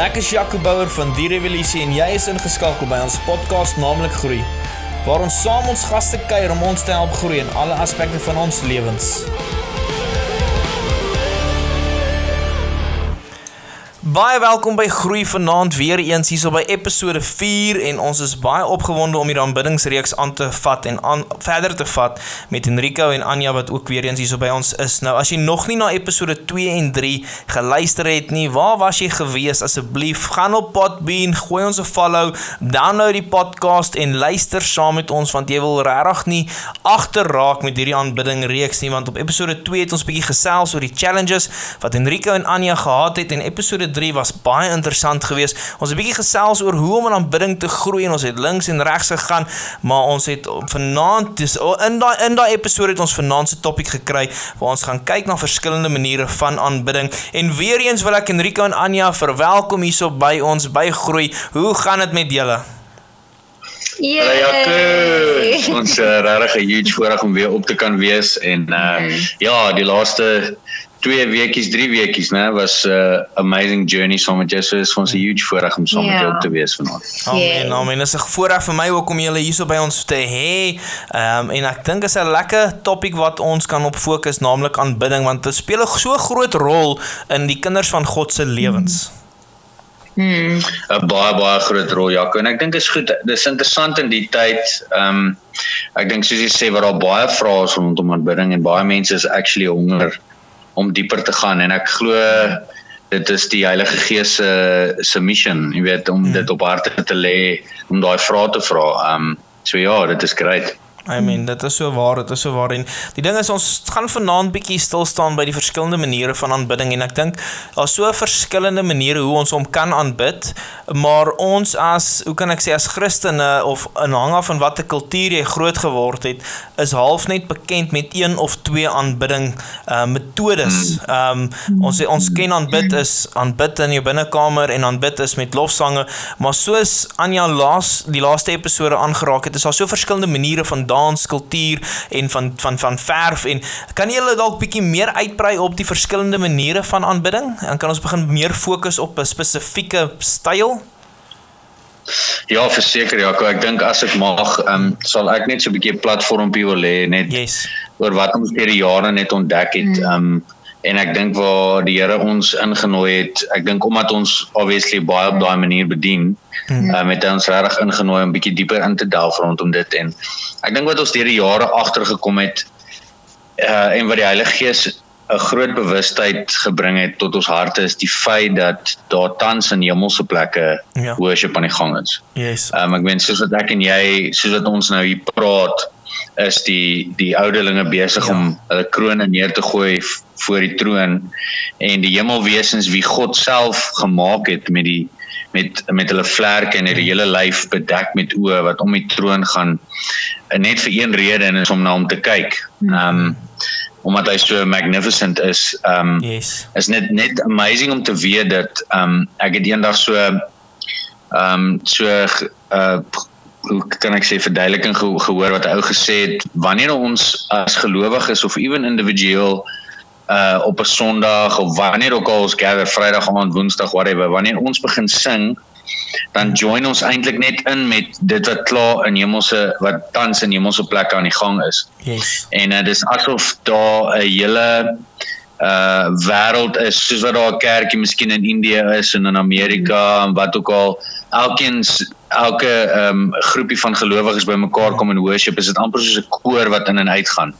Ek is Jaco Bouwer van Die Revolusie en jy is ingeskakel by ons podcast naamlik Groei, waar ons saam ons gaste kuier om ons te help groei in alle aspekte van ons lewens. Baie welkom by Groei Vanaand weer eens hierso by episode 4 en ons is baie opgewonde om hierdie aanbiddingsreeks aan te vat en aan verder te vat met Enrico en Anja wat ook weer eens hierso by ons is. Nou as jy nog nie na episode 2 en 3 geluister het nie, waar was jy gewees? Asseblief gaan op Podbean, gooi ons 'n follow, download die podcast en luister saam met ons want jy wil regtig nie agterraak met hierdie aanbidding reeks nie want op episode 2 het ons bietjie gesels oor die challenges wat Enrico en Anja gehad het en episode 3 was baie interessant geweest. Ons het 'n bietjie gesels oor hoe om in aanbidding te groei en ons het links en regs gegaan, maar ons het vanaand dis in daai in daai episode het ons vanaand se topik gekry waar ons gaan kyk na verskillende maniere van aanbidding. En weer eens wil ek Enrico en Anja verwelkom hierso by ons by Groei. Hoe gaan dit met julle? Ja, ja, ons uh, regtig 'n huge voorreg om weer op te kan wees en uh, ja, die laaste twee weekies, drie weekies, né, was 'n uh, amazing journey saam met jou. So is vir ons 'n huge voorreg om saam yeah. met jou te wees vanaand. Amen. Amen. Dit is 'n voorreg vir my ook om julle hierso by ons te hê. Ehm um, en ek dink is 'n lekker topik wat ons kan op fokus, naamlik aanbidding want dit speel 'n so groot rol in die kinders van God se lewens. Hmm. 'n baie baie groot rol Jaco en ek dink is goed dis interessant in die tyd ehm um, ek dink soos jy sê wat daar baie vrae is rondom aanbidding en baie mense is actually honger om dieper te gaan en ek glo dit is die Heilige Gees se se mission, jy weet om hmm. dit op harte te lê om daai vrae te vra. Ehm um, so ja, dit is great. I mean, dit is so waar, dit is so waar. En die ding is ons gaan vanaand bietjie stil staan by die verskillende maniere van aanbidding. En ek dink daar's so verskillende maniere hoe ons hom kan aanbid, maar ons as, hoe kan ek sê as Christene of aanhanger van watter kultuur jy groot geword het, is half net bekend met een of twee aanbidding uh metodes. Um ons ons ken aanbid is aanbid in jou binnekamer en aanbid is met lofsange, maar soos Anja laas die laaste episode aangeraak het, is daar so verskillende maniere van dans, kultuur en van van van verf en kan jy hulle dalk bietjie meer uitbrei op die verskillende maniere van aanbidding? Dan kan ons begin meer fokus op 'n spesifieke styl. Ja, verseker Jaco, ek dink as ek mag, ehm um, sal ek net so 'n bietjie 'n platformpie wil hê net yes. oor wat ons deur die jare net ontdek het. Mm. Ehm um, en ek dink waar die Here ons ingenooi het, ek dink omdat ons obviously baie op daai manier bedien, mm. uh, met ons reg ingenooi om bietjie dieper in te delf rondom dit en ek dink wat ons deur die jare agtergekom het uh, en wat die Heilige Gees 'n groot bewustheid gebring het tot ons harte is die feit dat daar tans in hemelse plekke ja. worship aan die gang is. Yes. Um, ek meen soos wat ek en jy, soos wat ons nou hier praat, is die die ouderlinge besig ja. om hulle krone neer te gooi voor die troon en die hemelwesens wie God self gemaak het met die met met hulle vlerke en hulle hele lyf bedek met oë wat om die troon gaan net vir een rede en is om na hom te kyk. Ehm um, omdat hy so magnificent is. Ehm um, yes. is net net amazing om te weet dat ehm um, ek het eendag so ehm um, so uh hoe kan ek sê verduideliking gehoor wat hy ou gesê het wanneer ons as gelowiges of ewen individueel uh op 'n Sondag of wanneer ook al ons gather Vrydag aand, Woensdag, whatever, wanneer ons begin sing, dan join ons eintlik net in met dit wat klaar in hemelse wat tans in hemelse plekke aan die gang is. Yes. En uh, dis asof daar 'n hele uh wêreld is soos wat daar 'n kerkie miskien in Indië is en in Amerika en wat ook al elkeen elke ehm um, groepie van gelowiges bymekaar kom in worship is dit amper soos 'n koor wat in en uit gaan.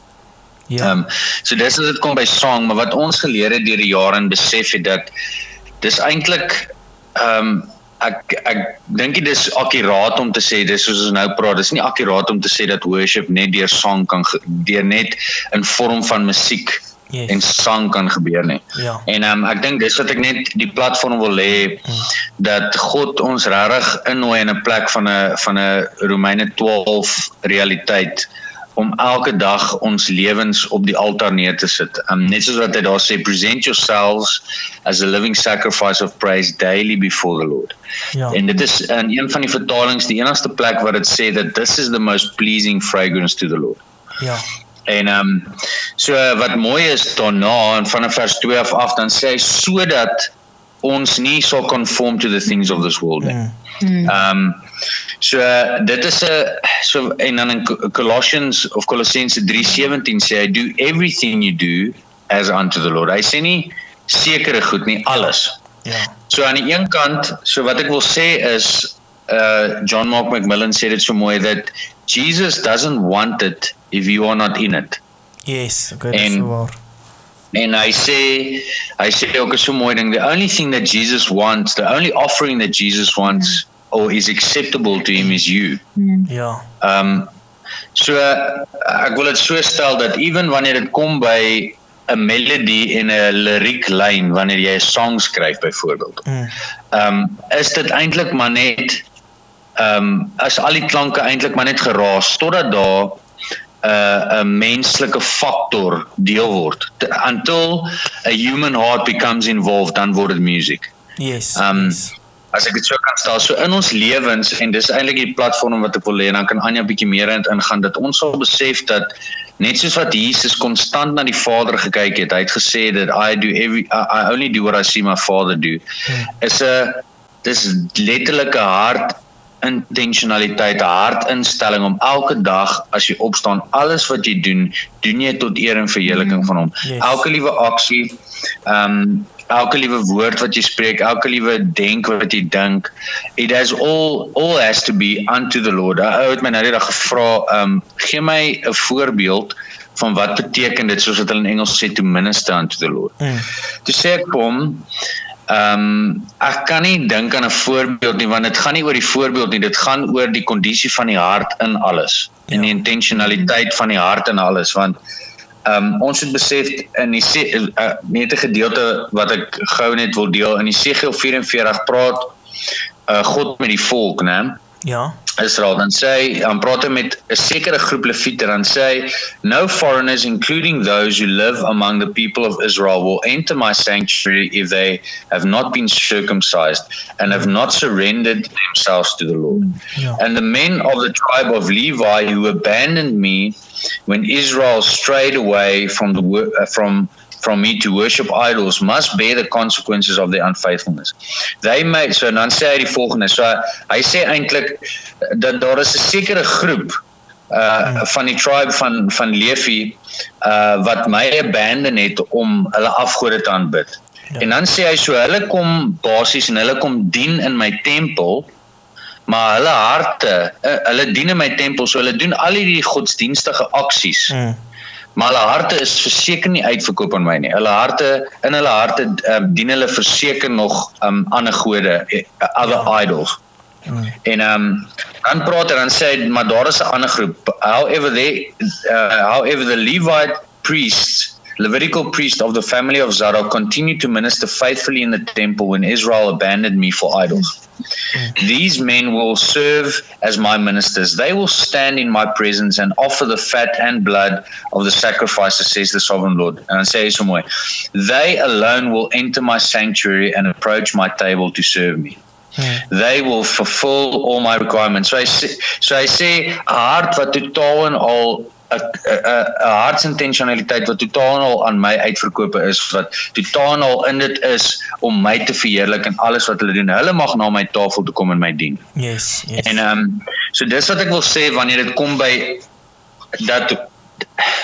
Ja. Ehm um, so dis as dit kom by sang, maar wat ons geleer het deur die jare en besef het dat dis eintlik ehm um, ek ek dink dit is akkuraat om te sê dis soos ons nou praat, dis nie akkuraat om te sê dat worship net deur sang kan deur net in vorm van musiek Yes. en sang kan gebeur nie. Ja. En um, ek dink dis wat ek net die platform wil hê hmm. dat God ons regtig innooi in 'n plek van 'n van 'n Romeine 12 realiteit om elke dag ons lewens op die altaar neer te sit. Um net soos wat hy daar sê present yourselves as a living sacrifice of praise daily before the Lord. Ja. En dit is in een van die vertalings die enigste plek waar dit sê that this is the most pleasing fragrance to the Lord. Ja. En um so wat mooi is daarna en van vers 2 af af dan sê hy sodat ons nie sal conform to the things of this world nie. Ehm um, so dit is 'n so en dan in Colossians of Colossense 3:17 sê hy do everything you do as unto the Lord. Hy sê nie sekere goed nie, alles. Ja. So aan die een kant, so wat ek wil sê is uh John Mark McMillan sê dit so mooi that Jesus doesn't want it if you are not in it. Yes, okay, En- so waar. En hy sê hy sê ook 'n so mooi ding, the only thing that Jesus wants, the only offering that Jesus wants or is acceptable to him is you. Ja. Um so uh, ek wil dit so stel dat ewen wanneer dit kom by 'n melody en 'n lirieklyn wanneer jy 'n song skryf byvoorbeeld. Mm. Um is dit eintlik maar net um as al die klanke eintlik maar net geraas totdat daar 'n uh, 'n menslike faktor deel word. Until a human heart becomes involved dan word dit music. Yes. Um, yes. As ek dit so kan stel, so in ons lewens en dis eintlik die platform wat ek wil hê en dan kan Anja bietjie meer in ingaan dat ons sal besef dat net soos wat Jesus konstant na die Vader gekyk het, hy het gesê dat I do every I, I only do what I see my Father do. Hmm. Is 'n dis letterlike hart intentionaliteit, 'n hartinstelling om elke dag as jy opstaan, alles wat jy doen, doen jy tot eer en verheerliking van hom. Yes. Elke liewe aksie, ehm um, elke liewe woord wat jy spreek, elke liewe denk wat jy dink, it has all all has to be unto the Lord. Ou het my nou net gevra, ehm um, gee my 'n voorbeeld van wat beteken dit soos wat hulle in Engels sê to minister unto the Lord. Mm. Toe sê ek hom, ehm um, ek kan nie dink aan 'n voorbeeld nie want dit gaan nie oor die voorbeeld nie, dit gaan oor die kondisie van die hart in alles en Ja. die intentionaliteit van die hart in alles want ehm um, ons het besef in die Se- uh, net 'n gedeelte wat ek gou net wil deel in Jesegiel 44 praat uh, God met die volk, né? Ja. Israel dan sê um, hy dan praat met 'n sekere groep leviete dan sê no foreigners including those who live among the people of Israel will enter my sanctuary if they have not been circumcised and have not surrendered themselves to the Lord Ja. and the men of the tribe of Levi who abandoned me when Israel strayed away from the from from me to worship idols must bear the consequences of their unfaithfulness. They may so dan sê hy die volgende. So hy sê eintlik dat daar is 'n sekere groep uh van die tribe van van Levi uh wat my abandon het om hulle afgode te aanbid. Ja. En dan sê hy so hulle kom basies en hulle kom dien in my tempel maar hulle harte uh, hulle dien in my tempel so hulle doen al hierdie godsdienstige aksies Mm. Maar hulle harte is verseker nie uitverkoop aan my nie. Hulle harte in hulle harte um, dien hulle verseker nog um, ander gode, eh, other ja. idols. Mm. En um, dan praat hy dan sê hy maar daar is 'n ander groep. However they uh, however the Levite priests Levitical priest of the family of Zadok continued to minister faithfully in the temple when Israel abandoned me for idols. These men will serve as my ministers. They will stand in my presence and offer the fat and blood of the sacrifices, says the sovereign Lord. And I say so mooi. They alone will enter my sanctuary and approach my table to serve me. Mm. They will fulfill all my requirements. So hy sê so hy sê 'n hart wat totaal en al 'n 'n 'n hartsintentionaliteit wat totaal al aan my uitverkope is wat totaal al in dit is om my te verheerlik in alles wat hulle doen. Hulle mag na my tafel toe kom en my dien. Yes, yes. En ehm um, so dis wat ek wil sê wanneer dit kom by dat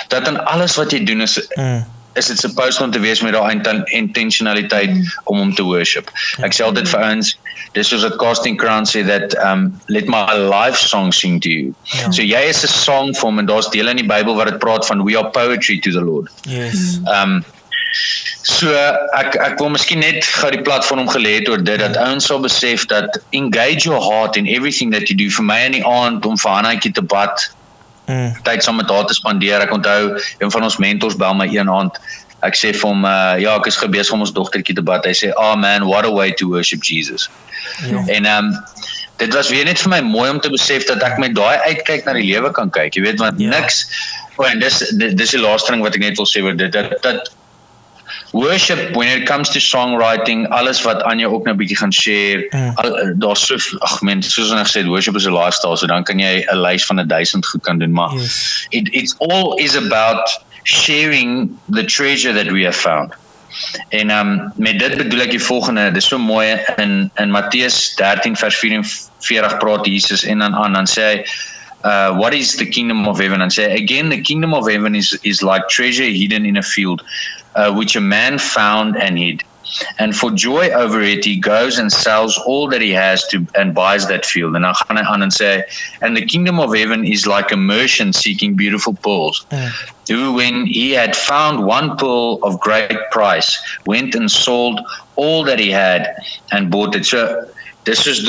dat in alles wat jy doen is mm. Is dit supposed om te wees met daai inten intentionaliteit mm. om hom te worship. Ek sê altyd vir ouens, dis soos 'n casting crown sê that um let my life song sing to you. Ja. So jy is 'n song vir hom en daar's dele in die Bybel wat dit praat van we are poetry to the Lord. Yes. Um so ek ek wil miskien net gou die platform gelê het oor dit dat ouens sal besef dat engage your heart in everything that you do. Vir my in die aand om vir Hannetjie te bad Mm. tyd saam met haar te spandeer. Ek onthou een van ons mentors bel my een aand. Ek sê vir hom uh, ja, ek is gebesig om ons dogtertjie te bad. Hy sê, "Ah oh man, what a way to worship Jesus." Ja. En ehm um, dit was weer net vir my mooi om te besef dat ek met daai uitkyk na die lewe kan kyk. Jy weet want Ja. niks O en dis dis dis die laaste ding wat ek net wil sê oor dit dat dat worship when it comes to songwriting alles wat Anja ook nou 'n bietjie gaan share Mm. al daar's so ag men soos ons gesê het worship is 'n lifestyle so dan kan jy 'n lys van 'n 1000 goed kan doen maar Yes. it it's all is about sharing the treasure that we have found En um, met dit bedoel ek die volgende, dis so mooi in in Matteus 13 vers 44 praat Jesus en dan aan dan sê hy uh what is the kingdom of heaven? And say again the kingdom of heaven is is like treasure hidden in a field uh, which a man found and hid. And for joy over it he goes and sells all that he has to and buys that field. And gaan aan en sê and the kingdom of heaven is like a merchant seeking beautiful pearls mm. who when he had found one pearl of great price went and sold all that he had and bought it. So dis soos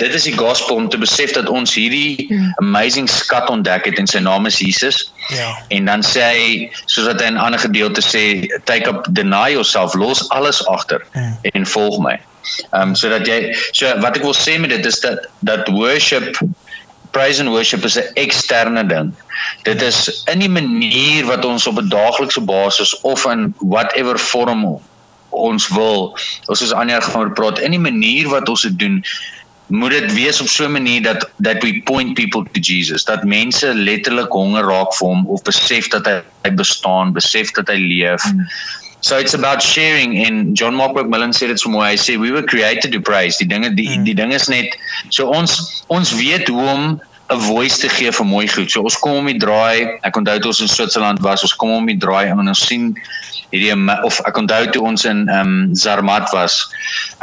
dit is die gospel om te besef dat ons hierdie amazing skat ontdek het en sy naam is Jesus. Ja. En dan sê hy soos wat hy in 'n ander gedeelte sê, take up deny yourself, los alles agter hmm. en volg my. Ehm um, sodat jy so wat ek wil sê met dit is dat dat worship praise and worship is 'n eksterne ding. Dit is in die manier wat ons op 'n daaglikse basis of in whatever vorm ons wil ons soos Anja gaan praat in die manier wat ons dit doen moet dit wees op so 'n manier dat that we point people to Jesus dat mense letterlik honger raak vir hom of besef dat hy, hy bestaan besef dat hy leef mm. so it's about sharing en John Mark McMillan sê dit so mooi hy sê we were created to praise die dinge die mm. die ding is net so ons ons weet hoe om 'n voice te gee vir mooi goed. So ons kom om die draai. Ek onthou toe ons in Switserland was, ons kom om die draai en ons sien hierdie of ek onthou toe ons in ehm um, Zermatt was.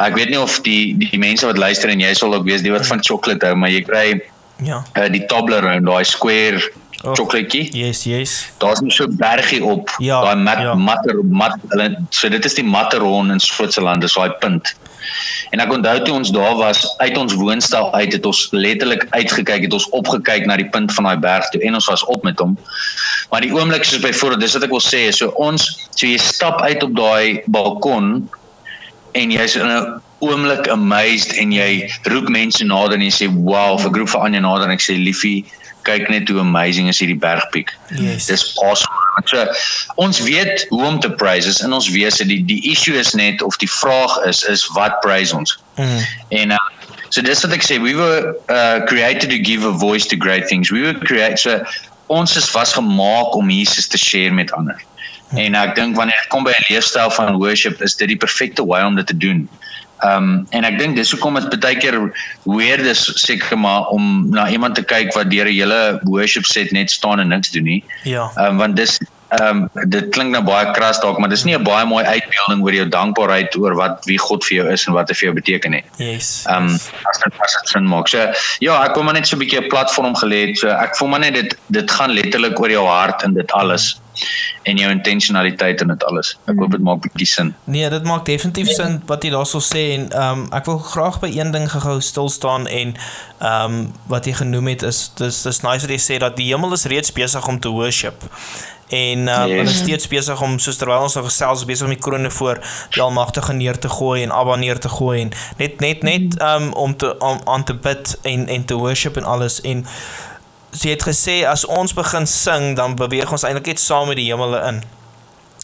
Ek weet nie of die die mense wat luister en jy sal ook weet die wat van chocolate hou, maar jy kry ja. Uh, die Toblerone, daai square oh, chocolatetjie. Yes, yes. Daar's net so bergie op. Ja, daai mat ja. matter mat hulle so dit is die Matterhorn in Switserland, dis daai punt. En ek onthou toe ons daar was uit ons woonstel uit het ons letterlik uitgekyk het ons opgekyk na die punt van daai berg toe en ons was op met hom. Maar die oomblik soos byvoorbeeld dis wat ek wil sê so ons so jy stap uit op daai balkon en jy's in 'n oomblik amazed en jy roep mense nader en jy sê wow vir groep van Anja nader en ek sê liefie kyk net hoe amazing is hierdie bergpiek. Yes. Dis awesome. So ons weet hoe om te praise is in ons wese die die issue is net of die vraag is is wat praise ons. Mm. En uh, so dis wat ek sê we were uh, created to give a voice to great things. We were created so ons is vasgemaak om Jesus te share met ander. Mm. En uh, ek dink wanneer dit kom by 'n leefstyl van worship is dit die perfekte way om dit te doen. Ehm um, en ek dink dis hoekom dit baie keer weird is seker maar om na iemand te kyk wat deur 'n hele worship set net staan en niks doen nie. Ja. Ehm um, want dis ehm um, dit klink nou baie kras dalk, maar dis nie 'n baie mooi uitbeelding oor jou dankbaarheid oor wat wie God vir jou is en wat hy vir jou beteken het. Yes. Ehm um, as dit as dit sin maak. So ja, ek kom maar net so 'n bietjie 'n platform gelê het. So ek voel maar net dit dit gaan letterlik oor jou hart en dit alles en jou intentionaliteit en dit alles. Ek hoop dit maak bietjie sin. Nee, dit maak definitief sin wat jy daarso sê en ehm um, ek wil graag by een ding gehou stil staan en ehm um, wat jy genoem het is dis dis nice wat jy sê dat die hemel is reeds besig om te worship. En um, yes. hulle is steeds besig om soos terwyl ons nou gesels besig om die krone voor die almagtige neer te gooi en Abba neer te gooi en net net net um, om te om aan te bid en en te worship en alles en sy het gesê as ons begin sing dan beweeg ons eintlik net saam met die hemele in.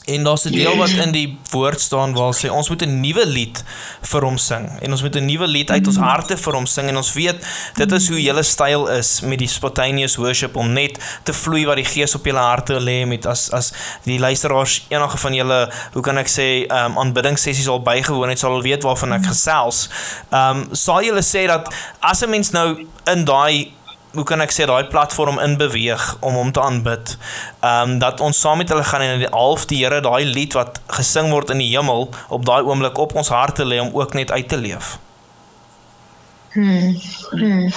En daar's 'n deel wat in die woord staan waar sê ons moet 'n nuwe lied vir hom sing en ons moet 'n nuwe lied uit ons harte vir hom sing en ons weet dit is hoe julle styl is met die spontaneous worship om net te vloei wat die gees op julle harte lê met as as die luisteraars enige van julle hoe kan ek sê um, aanbiddingssessies al bygewoon het sal al weet waarvan ek gesels. Ehm um, sal julle sê dat as 'n mens nou in daai hoe kan ek sê daai platform in beweeg om hom te aanbid. Ehm um, dat ons saam met hulle gaan en die half die Here daai lied wat gesing word in die hemel op daai oomblik op ons harte lê om ook net uit te leef. Hmm. hmm.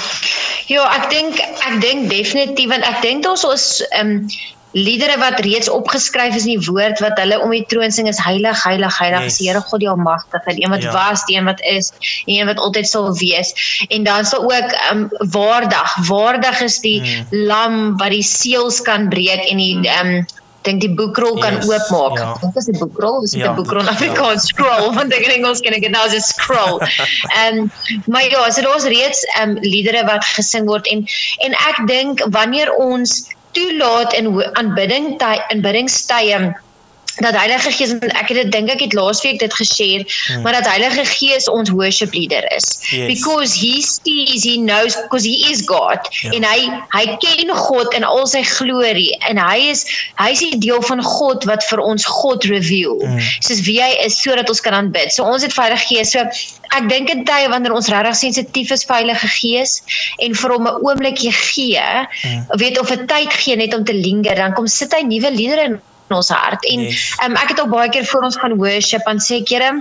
Ja, ek dink ek dink definitief want ek dink ons is ehm um, liedere wat reeds opgeskryf is in die woord wat hulle om die troon sing is heilig heilig heilig yes. is die Here God die almagtige die een wat ja. was die een wat is die een wat altyd sal wees en dan sal ook um, waardig waardig is die mm. lam wat die seels kan breek en die um, dink die boekrol kan yes, oopmaak. Ja. Wat is 'n boekrol? Is dit 'n ja, boekrol in Afrikaans ja. scroll? Want ek in Engels ken ek dit nou as 'n scroll. En maar ja, so daar's reeds ehm um, liedere wat gesing word en en ek dink wanneer ons toelaat in aanbidding aanbiddingstye dat Heilige Gees ek het dit dink ek het laasweek dit geshare hmm. maar dat Heilige Gees ons worship leader is yes. because he sees he knows because he is God ja. en hy hy ken God in al sy glorie en hy is hy is die deel van God wat vir ons God reveal hmm. soos wie hy is sodat ons kan aanbid so ons het Heilige Gees so ek dink in tye wanneer ons regtig sensitief is vir Heilige Gees en vir hom 'n oombliekie gee hmm. weet of 'n tyd gee net om te linger dan kom sit hy nuwe liedere in ons hart. En yes. um, ek het al baie keer voor ons gaan worship en sê kere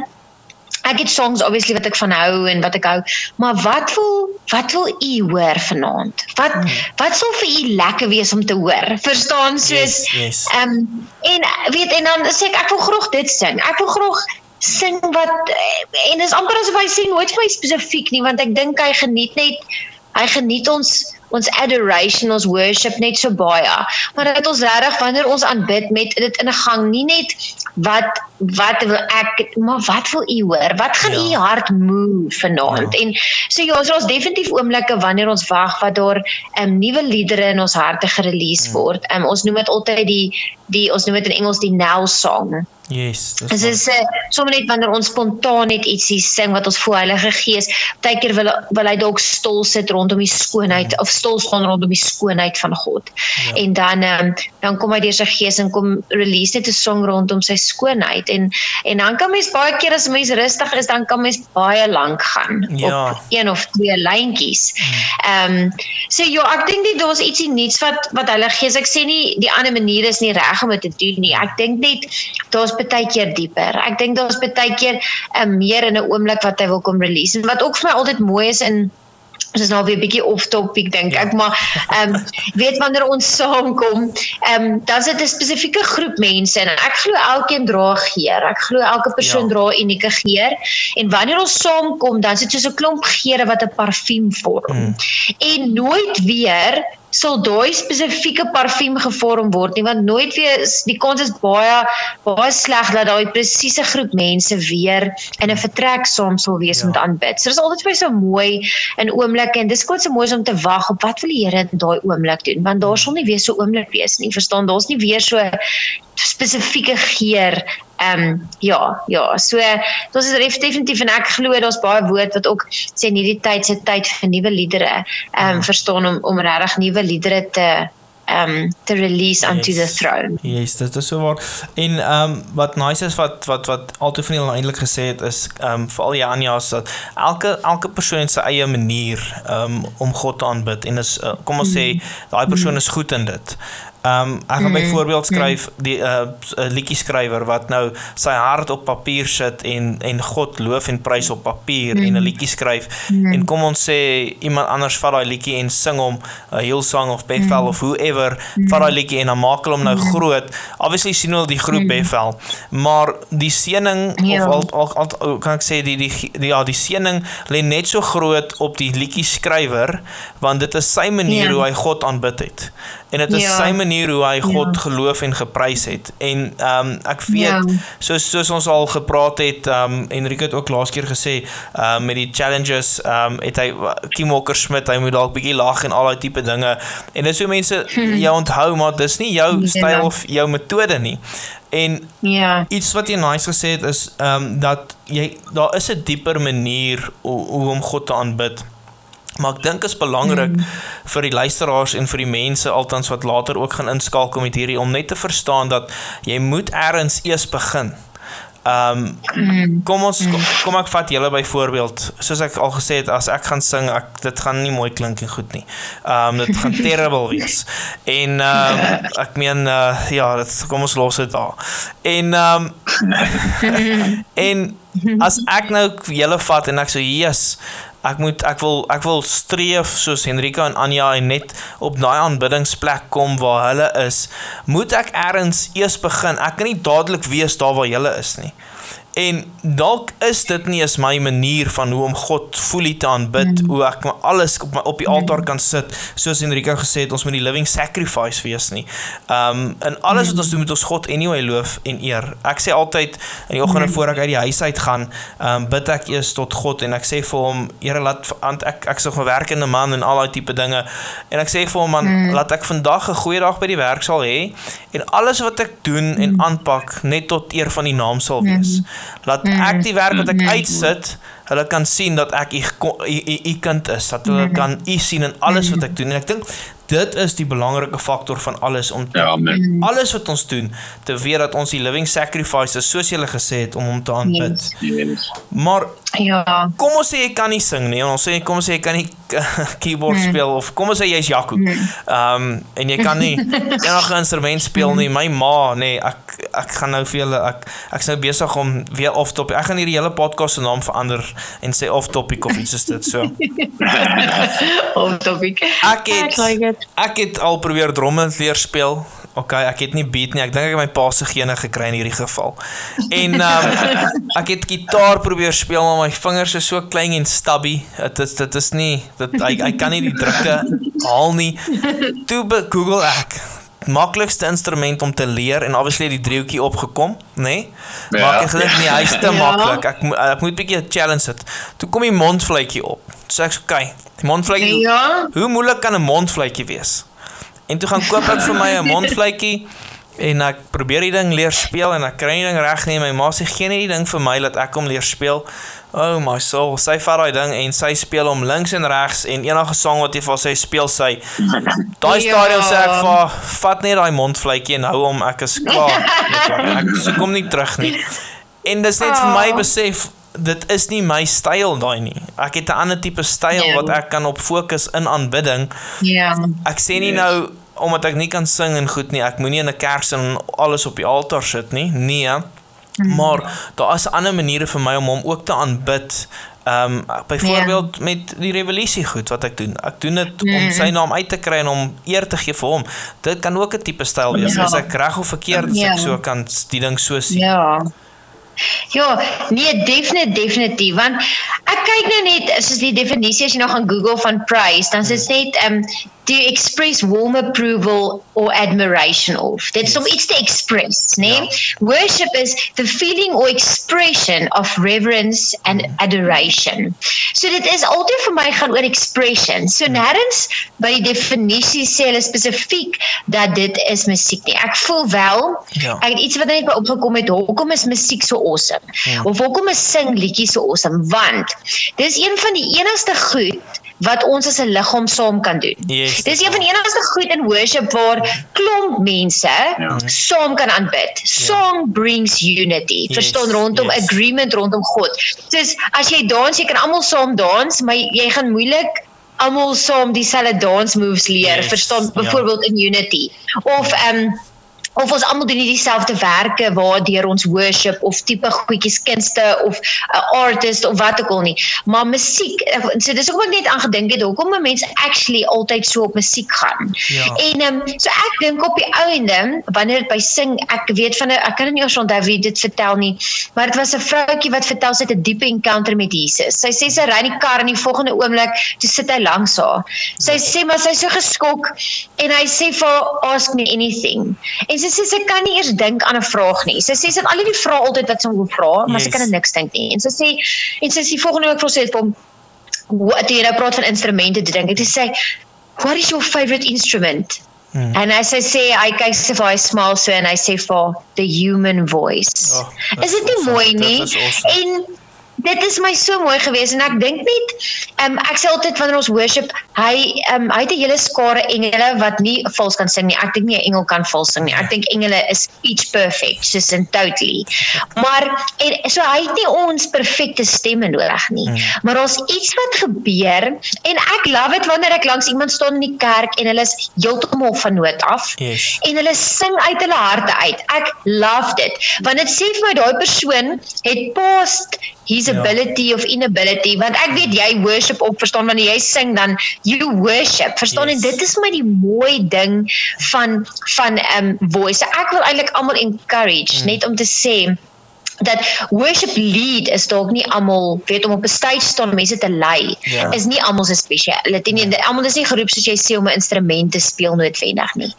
ek het songs obviously wat ek van hou en wat ek hou, maar wat wil wat wil u hoor vanaand? Wat mm. wat sou vir u lekker wees om te hoor? Verstaan soos ehm yes, yes. um, en weet en dan sê ek ek wil graag dit sing. Ek wil graag sing wat en dis amper asof hy sê nooit vir my spesifiek nie want ek dink hy geniet net hy geniet ons ons adoration, ons worship net so baie. Maar dat ons regtig wanneer ons aanbid met dit in 'n gang, nie net wat wat wil ek maar wat wil u hoor? Wat gaan ja. u hart move vanaand? Ja. En so ja, so ons definitief oomblikke wanneer ons wag wat daar 'n um, ehm, nuwe liedere in ons harte gerelease ja. word. Um, ons noem dit altyd die die ons noem dit in Engels die now song. Yes. Dit is uh, sommer net wanneer ons spontaan net ietsie sing wat ons voor Heilige Gees, partykeer wil wil hy dalk stil sit rondom die skoonheid mm. of stil staan rondom die skoonheid van God. Ja. En dan um, dan kom hy deur sy Gees en kom release net 'n song rondom sy skoonheid en en dan kan mens baie keer as mens rustig is, dan kan mens baie lank gaan ja. op een of twee lyntjies. Mm. Ehm um, so ja, ek dink dit daar's ietsie nuuts wat wat Heilige Gees ek sê nie die ander manier is nie reg om dit te doen nie. Ek dink net daar's baie keer dieper. Ek dink daar's baie keer 'n uh, eh, meer in 'n oomblik wat hy wil kom release. En wat ook vir my altyd mooi is in Ons is nou weer 'n bietjie off topic dink ja. ek, maar ehm um, weet wanneer ons saamkom, ehm um, dan is dit 'n spesifieke groep mense en ek glo elkeen dra geur. Ek glo elke persoon ja. dra unieke geur en wanneer ons saamkom, dan is dit soos 'n klomp geure wat 'n parfuum vorm. Mm. En nooit weer sal daai spesifieke parfuum gevorm word nie want nooit weer die kans is baie baie sleg dat daai presiese groep mense weer in 'n vertrek saam sal wees ja. om te aanbid. So dis altyd vir so mooi in oomblikke en dis kort so mooi om te wag op wat wil die Here in daai oomblik doen want daar sal nie weer so oomblik wees nie. Verstaan, daar's nie weer so spesifieke geur Ehm um, ja, ja. So dit is definitief en ek glo daar's baie woord wat ook sê in hierdie tyd se tyd vir nuwe liedere. Ehm um, verstaan om om regtig nuwe liedere te ehm um, te release yes. onto the throne. Yes, dit is so waar. En ehm um, wat nice is wat wat wat altyd van hulle eintlik gesê het is ehm um, veral Janias dat elke elke persoon se eie manier ehm um, om God te aanbid en is uh, kom ons mm. sê daai persoon mm. is goed in dit. Ehm um, ek gaan byvoorbeeld mm. skryf die 'n uh, uh, liedjie skrywer wat nou sy hart op papier sit en en God loof en prys op papier mm. en 'n liedjie skryf mm. en kom ons sê iemand anders vat daai liedjie en sing hom 'n heel song of Bethel mm. of whoever mm. vat daai liedjie en dan maak hulle hom nou groot. Obviously sien hulle die groep mm. Bethel, maar die seëning ja. of al, al, al kan ek sê die die, die ja die seëning lê net so groot op die liedjie skrywer want dit is sy manier ja. hoe hy God aanbid het en dit is ja. sy manier hoe hy God ja. geloof en geprys het en ehm um, ek weet ja. soos soos ons al gepraat het ehm um, Enrique het ook laas keer gesê ehm um, met die challenges ehm um, het hy Kim Walker Smith hy moet dalk bietjie lag en al daai tipe dinge en dis hoe mense hm. jou onthou maar dis nie jou ja. styl of jou metode nie en ja iets wat jy nice gesê het is ehm um, dat jy daar is 'n dieper manier hoe, hoe om God te aanbid Maar ek dink is belangrik mm. vir die luisteraars en vir die mense altans wat later ook gaan inskakel met hierdie om net te verstaan dat jy moet eers eers begin. Ehm um, kom ons kom, kom ek vat julle byvoorbeeld soos ek al gesê het as ek gaan sing ek dit gaan nie mooi klink en goed nie. Ehm um, dit gaan terrible wees. En ehm um, ek meen uh, ja, dit kom ons los dit daar. En ehm um, en as ek nou julle vat en ek sê so, yes ek moet ek wil ek wil streef soos Henrika en Anja en net op daai aanbiddingsplek kom waar hulle is. Moet ek eers eers begin? Ek kan nie dadelik wees daar waar hulle is nie En dalk is dit nie eens my manier van hoe om God fully te aanbid, mm. hoe ek alles op my, op die altaar kan sit, soos Enrico gesê het, ons moet die living sacrifice wees nie. Um in alles wat ons doen moet ons God anyway loof en eer. Ek sê altyd in die oggende voor ek uit die huis uit gaan, um bid ek eers tot God en ek sê vir hom, Here laat want ek ek sou 'n werkende man en al daai tipe dinge en ek sê vir hom man, mm. laat ek vandag 'n goeie dag by die werk sal hê en alles wat ek doen en aanpak net tot eer van die naam sal wees. Mm laat mm. ek die werk wat ek mm. uitsit hulle kan sien dat ek u kind is dat hulle mm. kan u sien in alles wat ek doen en ek dink dit is die belangrike faktor van alles om te, ja, alles wat ons doen te weet dat ons die living sacrifice soos jy gesê het om hom te aanbid. Yes. Maar ja. Kom ons sê jy kan nie sing nie. Ons sê kom ons sê jy kan nie keyboard mm. speel of kom ons sê jy's Jaco. Ehm mm. um, en jy kan nie enige instrument speel nie. My ma, nee, ek ek gaan nou vir julle ek ek's nou besig om weer off topic. Ek gaan hierdie hele podcast se naam verander en sê off topic of iets is dit so. off topic. Ek het, ek het al probeer drommel leer speel. OK, ek het nie beat nie. Ek dink ek het my pa se gene gekry in hierdie geval. En um ek het gitaar probeer speel, maar my vingers is so klein en stubby. Dit is dit is nie dit ek ek kan nie die drukke haal nie. Toe Google ek maklikste instrument om te leer en obviously die driehoekie opgekom, nê? Nee? Ja. Maar ek gedink nee, hy's te ja. maklik. Ek ek moet 'n bietjie 'n challenge sit. Toe kom die mondfluitjie op. Sê ek, "Oké, die mondfluitjie. Ja. Hoe moeilik kan 'n mondfluitjie wees?" En toe gaan koop ek vir my 'n mondfluitjie en ek probeer die ding leer speel en ek kry die ding reg nie. My ma sê geen die ding vir my dat ek hom leer speel. Oh my soul, sy vat daai ding en sy speel hom links en regs en enige sang wat jy vir sy speel sy. Daai ja. stadium sê ek vir vat net daai mondfluitjie en hou hom ek is klaar. ek sê kom nie terug nie. En dis net vir my ah. besef dit is nie my styl daai nie. Ek het 'n ander tipe styl yeah. Ja. wat ek kan op fokus in aanbidding. Ja. Yeah. Ek sê nie yes. nou omdat ek nie kan sing en goed nie, ek moenie in 'n kerk sing alles op die altaar sit nie. Nee. Mm. Maar daar is ander maniere vir my om hom ook te aanbid. Ehm um, byvoorbeeld yeah. met die revolusie goed wat ek doen. Ek doen dit mm. om sy naam uit te kry en om eer te gee vir hom. Dit kan ook 'n tipe styl wees. Ja. As ek reg of verkeerd yeah. as ek ja. so kan die ding so sien. Ja. Ja, nee, definitief definitief want ek kyk nou net soos die definisie as jy nou gaan Google van praise, dan sê dit net um to express warm approval or admiration of. Dit is yes. om iets te express, né? Nee? Ja. Worship is the feeling or expression of reverence and mm. adoration. So dit is altyd vir my gaan oor expression. So mm. nêrens by die definisie sê hulle spesifiek dat dit is musiek nie. Ek voel wel, ja. ek het iets wat net by opgekom het, hoekom is musiek so awesome? Ja. Of hoekom is sing liedjies so awesome? Want dis een van die enigste goed wat ons as 'n liggaam saam kan doen. Yes, Dis een van die enigste goed in worship waar klomp mense ja. saam kan aanbid. Ja. Song ja. brings unity. Yes, Verstaan rondom yes. agreement rondom God. Soos as jy dans, jy kan almal saam dans, maar jy gaan moeilik almal saam dieselfde dance moves leer. Yes, Verstaan ja. byvoorbeeld in unity. Of ehm um, of ons almal doen nie dieselfde werke waardeur ons worship of tipe goedjies kunste of 'n uh, artist of wat ook al nie. Maar musiek eh, so dis hoekom ek net aan gedink het hoekom mense actually altyd so op musiek gaan. Ja. en um, so ek dink op die ou ende wanneer dit by sing ek weet van 'n ek kan nie onthou wie dit vertel nie maar dit was 'n vroutjie wat vertel sy het 'n diep encounter met Jesus. Sy sê sy ry in die kar en die volgende oomblik toe sit hy langs haar. Sy sê maar sy is so geskok en hy sê vir ask me anything. En sy sê sy kan nie eers dink aan 'n vraag nie. Sy sê sy het al die vrae altyd wat sy wil vra, maar yes. sy kan niks dink nie. En sy sê en sy sê volgende week vra sy vir hom wat jy nou praat van instrumente te dink. Dit sê what is your favorite instrument? Hmm. En as hy sê hy kyk sy vir hy smile so en hy sê vir the human voice. Oh, is dit nie mooi nie? Awesome. En dit is my so mooi gewees en ek dink net um, ek sê altyd wanneer ons worship hy um, hy het 'n hele skare engele wat nie vals kan sing nie. Ek dink nie 'n engel kan vals sing nie. Ek dink engele is pitch perfect soos in totally. Maar en so hy het nie ons perfekte stemme nodig nie. Hmm. maar ons iets wat gebeur en ek love dit wanneer ek langs iemand staan in die kerk en hulle is heeltemal van noot af yes. en hulle sing uit hulle harte uit. Ek love dit. Want dit sê vir my daai persoon het past his ja. of inability want ek weet jy worship op verstaan wanneer jy sing dan you worship verstaan yes. en dit is my die mooi ding van van um voice ek wil eintlik almal encourage mm. net om te sê dat worship lead is dalk nie almal weet om op 'n stage staan mense te lei Ja. is nie almal se spesialiteit nie almal is nie geroep soos jy sê om 'n instrument te speel noodwendig nie.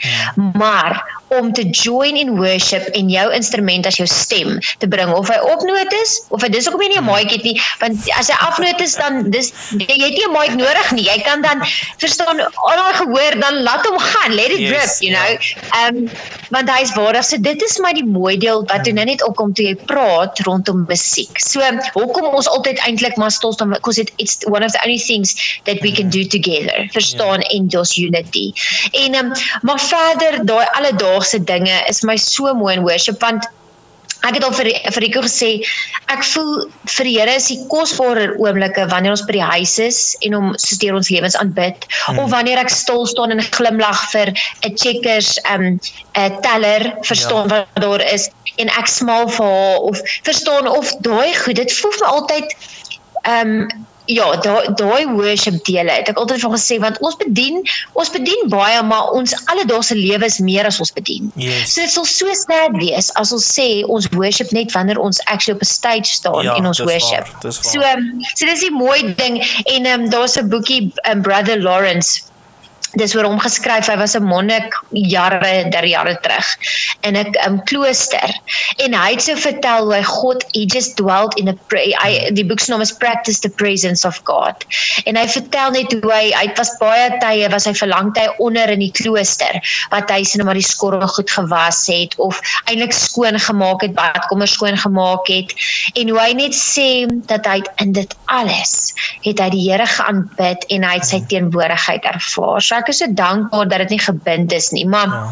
Maar om te join in worship en jou instrument as jou stem te bring of hy opnoot is of hy dis hoekom jy nie 'n mic het nie want as hy afnoot is dan dis jy het nie 'n mic nodig nie. Jy kan dan verstaan al daai gehoor dan laat hom gaan let it Yes, rip you ja. know Ehm um, want hy is waardig. So dit is my die mooi deel wat toe nou net opkom toe jy praat rondom musiek. So hoekom ons altyd eintlik maar stil staan because it it's one of the only things that we can do together. Verstaan en those unity. En um, maar verder daai alledaagse dinge is my so mooi in worship want Ek het al vir vir Rico gesê ek voel vir die Here is die kosbare oomblikke wanneer ons by die huis is en hom soos deur ons lewens aanbid hmm. of wanneer ek stil staan en glimlag vir 'n checkers um 'n teller verstaan ja. wat daar is en ek smaal vir haar of verstaan of daai goed dit voel vir altyd um Ja, daai daai worship dele. Het ek altyd van gesê want ons bedien, ons bedien baie, maar ons alledaagse lewe is meer as ons bedien. Yes. So dit sal so sad wees as ons sê ons worship net wanneer ons actually op 'n stage staan Ja, en ons worship. waar, waar. So um, so dis die mooi ding en um, daar's 'n boekie um, Brother Lawrence dis oor hom geskryf. Hy was 'n monnik jare der jare terug in 'n um, klooster en hy het so vertel hoe God he just dwelt in a. Hy die boek se naam is Practice the Presence of God. En hy vertel net hoe hy hy was baie tye was hy vir lang tye onder in die klooster wat hy sien maar die skorrel goed gewas het of eintlik skoon gemaak het, badkamer skoon gemaak het en hoe hy net sê dat hy in dit alles het hy die Here geaanbid en hy het sy teenwoordigheid ervaar. So ek is so dankbaar dat dit nie gebind is nie, maar Ja.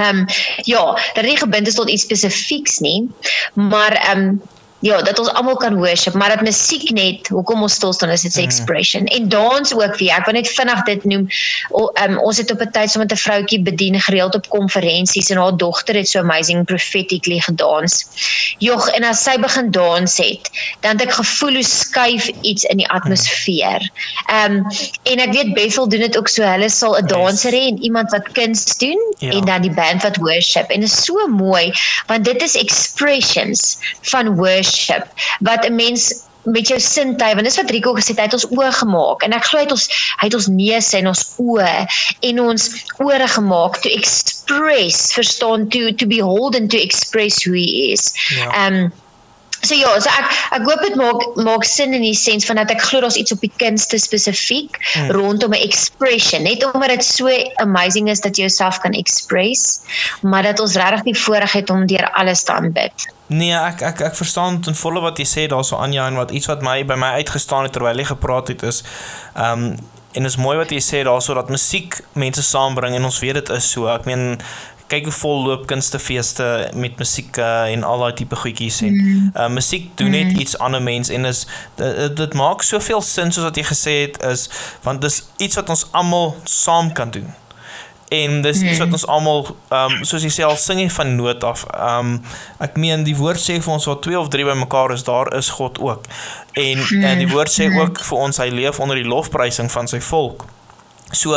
Ehm um, ja, dat dit nie gebind is tot iets spesifieks nie, maar ehm um, ja, dat ons almal kan worship, maar dat musiek net, hoekom ons stil staan is dit 'n expression. En dans ook weer. Ek wil net vinnig dit noem. O, um, ons het op 'n tyd saam met 'n vroutjie bedien gereeld op konferensies en haar dogter het so amazing prophetically gedans. Jog, en as sy begin dans het, dan het ek gevoel hoe skuif iets in die atmosfeer. Ehm um, en ek weet Bethel doen dit ook so. Hulle sal 'n danser hê en iemand wat kuns doen Ja. en dan die band wat worship. En dit is so mooi want dit is expressions van worship wat 'n mens met jou sintuie want dis wat Rico gesê het hy het ons oë gemaak en ek glo hy het ons hy het ons neuse en ons oë en ons ore gemaak to express verstaan to to behold and to express who he is. Ja. Ehm um, So ja, so ek ek hoop dit maak maak sin in die sens van dat ek glo daar's iets op die kunste spesifiek mm. rondom 'n expression, net omdat dit so amazing is dat jy jouself kan express, maar dat ons regtig die voorreg het om deur alles te aanbid. Nee, ek ek ek verstaan ten volle wat jy sê daarso Anja en wat iets wat my by my uitgestaan het terwyl jy gepraat het is ehm um, en is mooi wat jy sê daarso dat musiek mense saambring en ons weet dit is so. Ek meen kyk hoe vol loop kunstefeeste met musiek uh, en al daai tipe goedjies en mm. uh, musiek doen net iets aan 'n mens en is dit, dit maak soveel sin soos wat jy gesê het is want dis iets wat ons almal saam kan doen. En dis iets wat ons almal ehm um, soos jy sê al sing jy van noot af. Ehm um, ek meen die woord sê vir ons waar twee of drie bymekaar is, daar is God ook. En en die woord sê ook vir ons hy leef onder die lofprysing van sy volk. So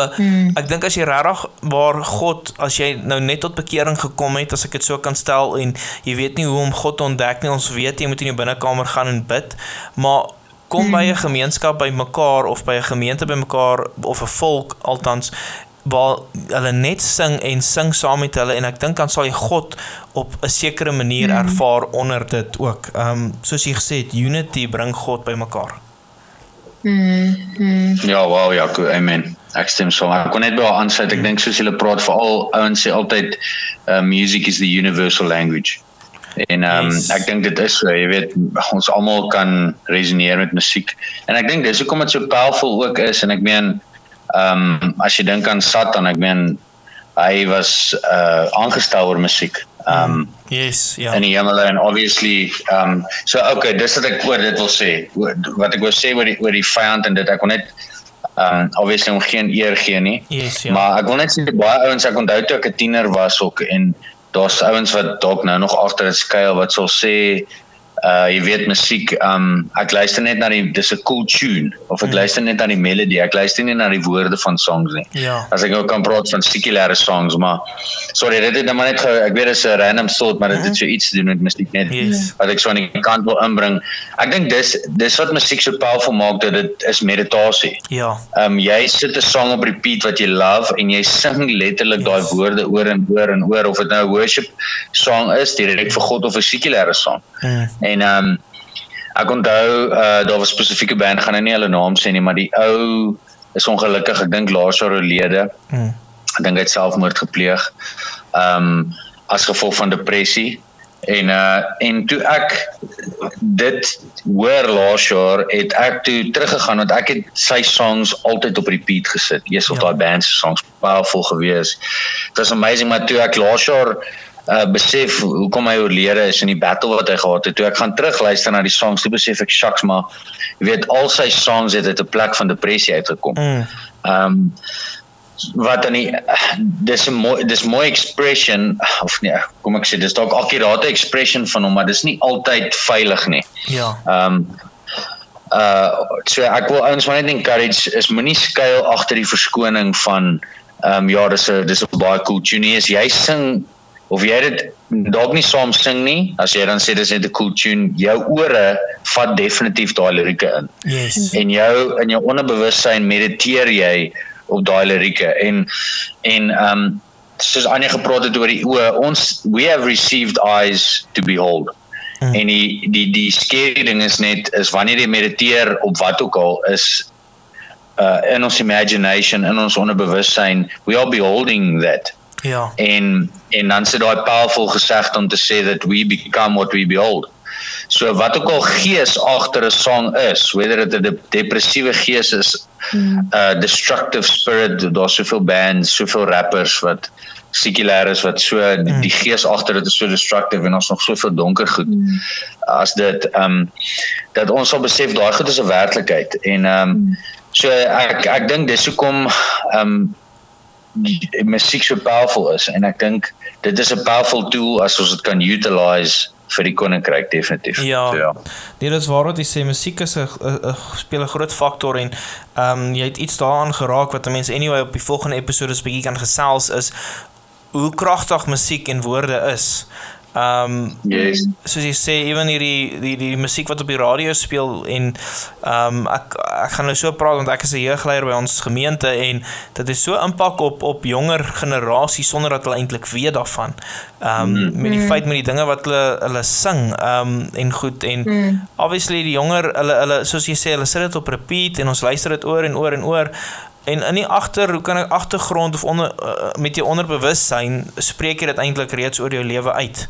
ek dink as jy regtig waar God as jy nou net tot bekering gekom het as ek dit so kan stel en jy weet nie hoe om God te ontdek nie ons weet jy moet in jou binnekamer gaan en bid maar kom by 'n gemeenskap by mekaar of by 'n gemeente by mekaar of 'n volk althans waar hulle net sing en sing saam met hulle en ek dink dan sal jy God op 'n sekere manier mm. ervaar onder dit ook. Ehm um, soos jy gesê het unity bring God by mekaar. Mm. mm. Ja, wow, Jaco, amen. Ek stem saam. Ek kon net by haar aansluit. Ek dink soos julle praat veral ouens sê altyd uh, music is the universal language. En um, Yes. ek dink dit is so, jy weet, ons almal kan resoneer met musiek. En ek dink dis hoekom dit so powerful ook is en ek meen ehm um, as jy dink aan Satan, ek meen hy was uh aangestel oor musiek. Um, Yes, ja. in die hemel en obviously um so okay dis wat ek oor dit wil sê Oor- wat ek wou sê oor die oor die vyand en dit ek wil net um obviously hom geen eer gee nie Yes, ja. maar ek wil net sê baie ouens ek onthou toe ek 'n tiener was ook en daar's ouens wat dalk nou nog agter dit skuil wat sal sê uh jy weet musiek um ek luister net na die dis 'n cool tune of ek mm. luister net na die melodie ek luister nie na die woorde van songs nie ja as ek nou kan praat van sekulêre songs maar sorry dit het nou maar net ge, ek weet dit is 'n random thought maar dit het mhm. so iets te doen met musiek net yes. wat ek so aan die kant wil inbring ek dink dis dis wat musiek so powerful maak dat dit is meditasie ja um jy sit 'n song op repeat wat jy love en jy sing letterlik yes. daai woorde oor en oor en oor of dit nou 'n worship song is direk vir God of 'n sekulêre song mm. En ehm um, ek onthou uh daar was spesifieke band gaan nou nie hulle naam sê nie, maar die ou is ongelukkig, ek dink laas jaar oorlede. Mm. Ek dink hy het selfmoord gepleeg. Ehm um, as gevolg van depressie. En uh en toe ek dit hoor laas jaar het ek toe teruggegaan want ek het sy songs altyd op repeat gesit. Eers op ja. daai band se songs powerful gewees. It was amazing maar toe ek laas jaar uh besef hoekom hy oorlede is in die battle wat hy gehad het. Toe ek gaan terugluister na die songs, toe besef ek shucks maar jy weet al sy songs het uit 'n plek van depressie uitgekom. Mm. Um wat dan nie dis 'n mooi dis mooi expression of nee, kom ek sê dis dalk akkurate expression van hom, maar dis nie altyd veilig nie. Ja. Um uh so ek wil ouens maar net encourage is moenie skuil agter die verskoning van ehm um, ja dis 'n dis 'n baie cool tune is jy sing of jy dit dalk nie saam sing nie as jy dan sê dis net 'n cool tune jou ore vat definitief daai lirieke in. Yes. En jou in jou onderbewussyn mediteer jy op daai lirieke. En en um soos Anja gepraat het oor die oë ons we have received eyes to behold. Mm. en die die die scary ding is net is wanneer jy mediteer op wat ook al is uh in ons imagination in ons onderbewussyn we are beholding that Ja. En en dan sit daai powerful gesegde om te sê that we become what we behold. So wat ook al gees agter 'n song is, whether dit 'n depressiewe gees is, 'n mm. uh, destructive spirit, daar's soveel bands, soveel rappers wat sekulêr is wat so mm. die gees agter dit is so destructive en ons nog soveel donker goed mm. as dit ehm um, dat ons sal besef daai goed is 'n werklikheid en ehm um, mm. so ek ek dink dis hoekom ehm um, die musiek so powerful is en ek dink dit is 'n powerful tool as ons dit kan utilize vir die koninkryk definitief. Ja. So, ja. Nee, dis waar wat jy sê musiek is 'n speel 'n groot faktor en ehm um, jy het iets daaraan geraak wat mense anyway op die volgende episode 'n bietjie kan gesels is hoe kragtig musiek en woorde is. Ehm um, yes. soos jy sê ewen hierdie die die musiek wat op die radio speel en ehm um, ek ek gaan nou so praat want ek is 'n jeugleier by ons gemeente en dit is so impak op op jonger generasies sonder dat hulle eintlik weet daarvan. Ehm um, mm. met die feit met die dinge wat hulle hulle sing ehm um, en goed en mm. obviously die jonger hulle hulle soos jy sê hulle sit dit op repeat en ons luister dit oor en oor en oor En in die agter, hoe kan ek agtergrond of onder uh, met jou onderbewussyn spreek jy dit eintlik reeds oor jou lewe uit.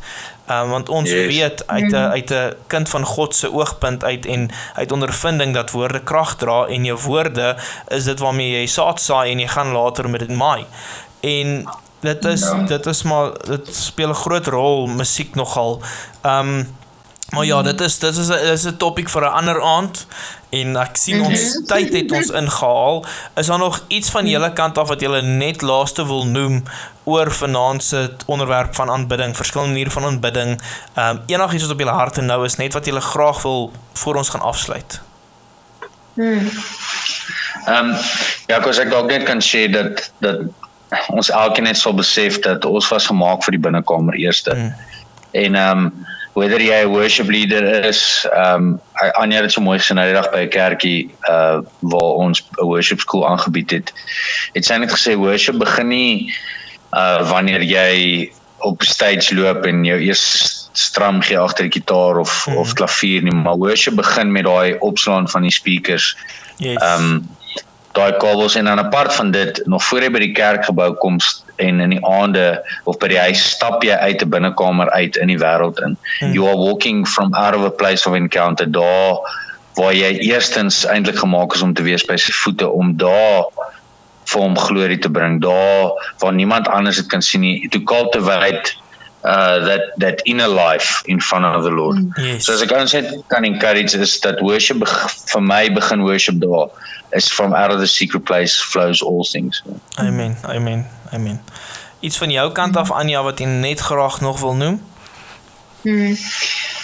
Ehm um, want ons yes. weet uit 'n uit 'n kind van God se oogpunt uit en uit ondervinding dat woorde krag dra en jou woorde is dit waarmee jy saad saai en jy gaan later met dit maai. En dit is ja. dit is maar dit speel 'n groot rol musiek nogal. Ehm um, Maar ja, dit is dit is 'n is 'n topik vir 'n ander aand en ek sien ons mm -hmm. tyd het ons ingehaal. Is daar nog iets van julle kant af wat julle net laaste wil noem oor vanaand se onderwerp van aanbidding, verskillende maniere van aanbidding? Ehm um, enigiets wat op julle harte nou is, net wat julle graag wil voor ons gaan afsluit. Hmm. Ehm um, ja, kos ek dalk net kan sê dat dat ons elkeen net sal besef dat ons was gemaak vir die binnekamer eerste. Hmm. En ehm um, whether jy 'n worship leader is, ehm um, Anja het so mooi gesê nou die dag by 'n kerkie uh waar ons 'n worship school aangebied het. Het sy net gesê worship begin nie uh wanneer jy op stage loop en jou eers stram gee agter die gitaar of mm. of klavier nie, maar worship begin met daai opslaan van die speakers. Yes. Ehm um, daai kabels en dan apart van dit nog voor jy by die kerkgebou kom en in die aande of by die huis stap jy uit 'n binnekamer uit in die wêreld in. Hmm. You are walking from out of a place of encounter daar waar jy eerstens eintlik gemaak is om te wees by sy voete om daar vir hom glorie te bring daar waar niemand anders dit kan sien nie to cultivate uh that that inner life in front of the Lord. Hmm. Yes. So as ek kan sê kan encourage is that worship vir my begin worship daar is from out of the secret place flows all things. Amen. Amen. Amen. Iets van jou kant af Anja wat jy net graag nog wil noem? Hmm.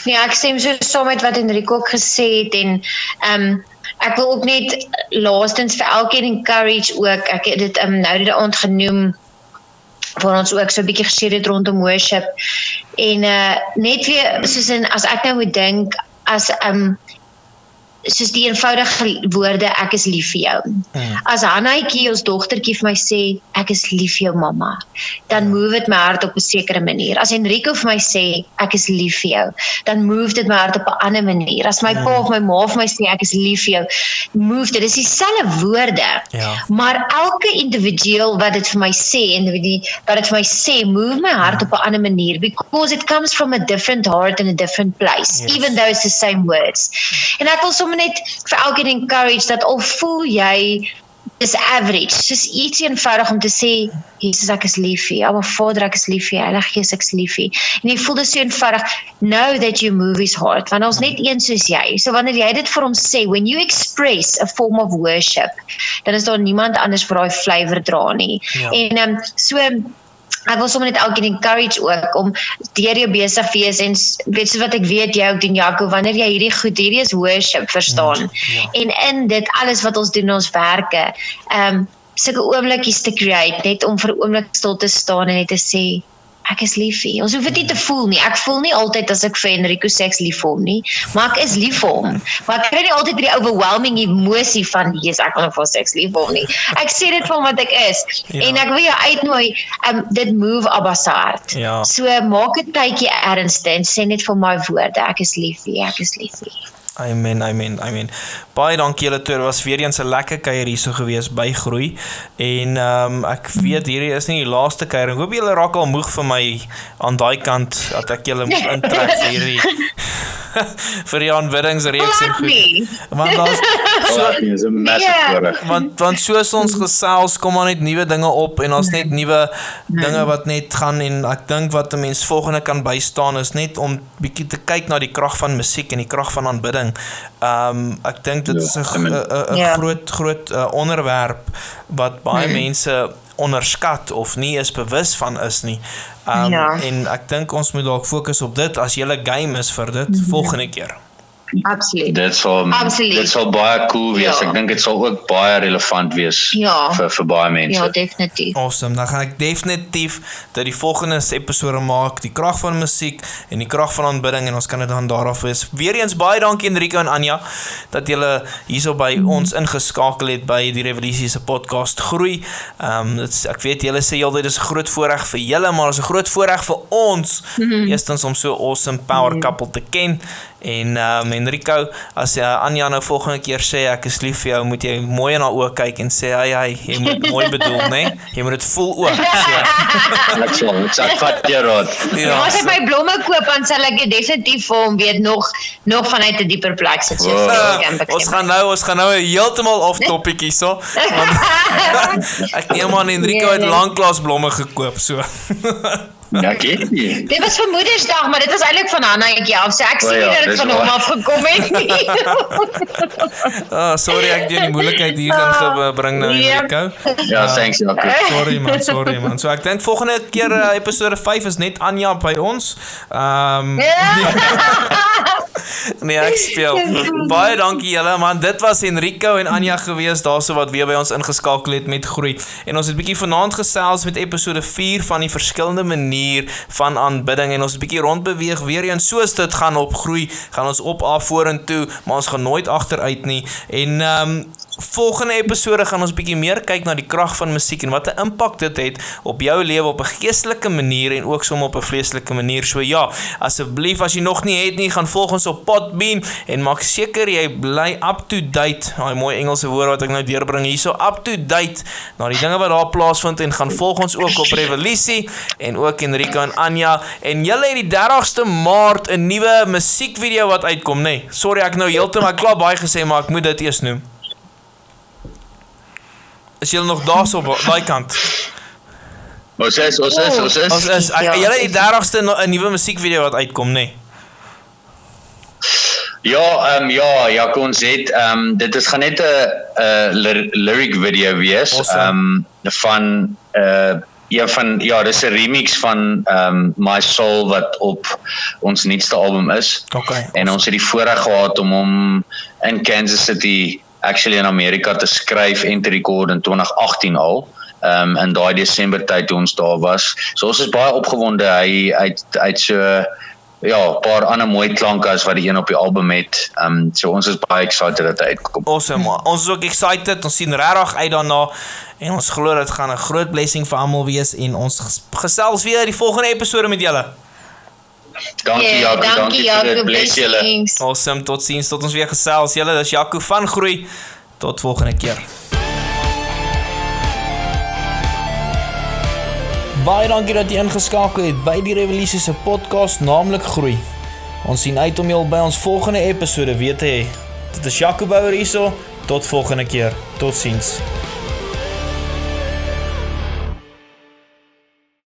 Nee, ek stem so saam met wat Enrico ook gesê het en ehm um, ek wil ook net laastens vir elkeen encourage ook. Ek het dit um, nou die aand genoem vir ons ook so 'n bietjie gesê dit rondom worship. En uh net weer soos in as ek nou moet dink as ehm um, soos die eenvoudige woorde ek is lief vir jou. Mm. As Hannetjie ons dogtertjie vir my sê ek is lief vir jou mamma, dan mm. move dit my hart op 'n sekere manier. As Enrico vir my sê ek is lief vir jou, dan move dit my hart op 'n ander manier. As my mm. pa of my ma vir my sê ek is lief vir jou, move dit. Dis dieselfde woorde. Ja. Maar elke individueel wat dit vir my sê en wat dit vir my sê, move my hart mm. op 'n ander manier because it comes from a different heart and a different place, yes. even though it's the same words. En ek wil sommer net vir elkeen encourage dat al voel jy is average. Dis iets eenvoudig om te sê Jesus ek is lief vir jou. Maar Vader ek is lief vir jou. Heilige Gees ek is lief vir jou. En jy voel dit so eenvoudig. Know that you move his heart. Want ons net een soos jy. So wanneer jy dit vir hom sê, when you express a form of worship, dan is daar niemand anders vir daai flavour dra nie. Ja. En ehm um, so ek wil sommer net elkeen encourage ook om deur jou besig wees en weet so wat ek weet jy ook doen Jaco wanneer jy hierdie goed hierdie is worship verstaan mm, ja. en in dit alles wat ons doen ons werke ehm um, sulke oomblikies te create net om vir 'n oomblik stil te staan en net te sê ek is lief vir hom. Ons hoef dit nie te voel nie. Ek voel nie altyd as ek vir Enrico sê ek is lief vir hom nie, maar ek is lief vir hom. Maar ek kry nie altyd die overwhelming emosie van Jesus, ek wil vir seks lief vir hom nie. Ek sê dit van wat ek is. Ja. En ek wil jou uitnooi um dit move Abba se hart. Ja. So maak 'n tydjie ernstig en sê net vir my woorde, ek is lief vir jou, ek is lief vir jou. Amen, amen, amen. Baie dankie julle toe. Dit was weer eens 'n lekker kuier hierso gewees by Groei. En ehm um, ek weet hierdie is nie die laaste kuier. Ek hoop julle raak al moeg vir my aan daai kant dat ek julle moet intrek vir hierdie vir die aanbiddingsreeks en goed. Want daar's so is 'n massive voorreg. Want want soos ons gesels kom maar net nuwe dinge op en ons net nuwe dinge wat net gaan en ek dink wat 'n mens volgende kan bystaan is net om bietjie te kyk na die krag van musiek en die krag van aanbidding. Ehm um, ek dink dit is 'n 'n ja. groot groot uh, onderwerp wat baie hmm. mense onderskat of nie is bewus van is nie. Um, ja. En ek dink ons moet dalk fokus op dit as jy 'n game is vir dit mm -hmm. volgende keer. Absoluut. Dit sal Absoluut. dit sal baie cool wees. Ja. Ek dink dit sal ook baie relevant wees ja. vir vir baie mense. Ja, definitief. Awesome. Dan gaan ek definitief dat die volgende episode maak, die krag van musiek en die krag van aanbidding en ons kan dit dan daarof wees. Weereens baie dankie Enrico en Anja dat julle hierso by mm. ons ingeskakel het by die Revolusie se podcast Groei. Ehm um, ek weet julle sê altyd dis 'n groot voorreg vir julle, maar is 'n groot voorreg vir ons. Mm -hmm. Eerstens om so awesome power mm couple te ken En ehm um, Enrico, as jy uh, Anja nou volgende keer sê ek is lief vir jou, moet jy mooi haar oë kyk en sê hy hy, jy moet mooi bedoel, né? Nee? Jy moet dit voel ook. Ek sê, ek vat jou raad. Ja, as ek my blomme koop, dan sal ek definitief vir hom weet nog nog vanuit 'n dieper plek sit. So, uh, ons gaan nou, ons gaan nou heeltemal off topic hierso. ek neem aan Enrico nee, het nee. lanklaas blomme gekoop, so. Ja, ek nie. Dit was vir Moedersdag, maar dit was eintlik van Hanna ek ja, so ek sien ja, dat dit van hom af gekom het nie. Ah, oh, sorry ek het die moeilikheid hier in gebring nou nee. Enrico. Ja, thanks Jaco. Sorry man, sorry man. So ek dink volgende keer uh, episode 5 is net Anja by ons. Ehm um, Nee, ek speel. Baie dankie julle man. Dit was Enrico en Anja gewees daarso wat weer by ons ingeskakel het met groei. En ons het bietjie vanaand gesels met episode 4 van die verskillende manier van aanbidding en ons 'n bietjie rondbeweeg weer eens soos dit gaan op groei, gaan ons op af vorentoe, maar ons gaan nooit agteruit nie. En ehm um, volgende episode gaan ons bietjie meer kyk na die krag van musiek en wat 'n impak dit het op jou lewe op 'n geestelike manier en ook soms op 'n vleeslike manier. So ja, asseblief as jy nog nie het nie, gaan volg ons op Podbean en maak seker jy bly up to date. Daai mooi Engelse woord wat ek nou deurbring hierso, up to date na die dinge wat daar plaasvind en gaan volg ons ook op Revolusie en ook Enrico en Anja en julle het die 30ste Maart 'n nuwe musiekvideo wat uitkom, nê. Nee, sorry ek nou heeltemal klaar baie gesê, maar ek moet dit eers noem. Is julle nog daar so op daai kant? Ons is ons is ons is. Ons is ja, julle die 30ste 'n nuwe musiekvideo wat uitkom, nê? Nee? Ja, ehm um, ja, ja, ons het ehm um, dit is gaan net 'n 'n lyric video wees. Ehm awesome. um, van 'n uh, Ja van ja, dis 'n remix van ehm um, My Soul wat op ons nuutste album is. Okay. En ons het die voorreg gehad om hom in Kansas City actually in Amerika te skryf en te rekord in 2018 al. Ehm um, in daai Desember tyd toe ons daar was. So ons is baie opgewonde. Hy uit uit so ja, 'n paar ander mooi klanke as wat die een op die album het. Ehm um, so ons is baie excited dat hy uitkom. Awesome. Man. Ons is ook excited. Ons sien regtig uit daarna en ons glo dit gaan 'n groot blessing vir almal wees en ons gesels weer die volgende episode met julle. Dankie Ja, Jaco, dankie, dankie vir Jaco, dit. Bless julle. Awesome. Totsiens tot ons weer gesels. Julle, dis Jaco van Groei. Tot volgende keer. Baie dankie dat jy ingeskakel het by die Revolusie se podcast naamlik Groei. Ons sien uit om jou by ons volgende episode weer te hê. Dit is Jaco Bouwer hierso. Tot volgende keer. Totsiens.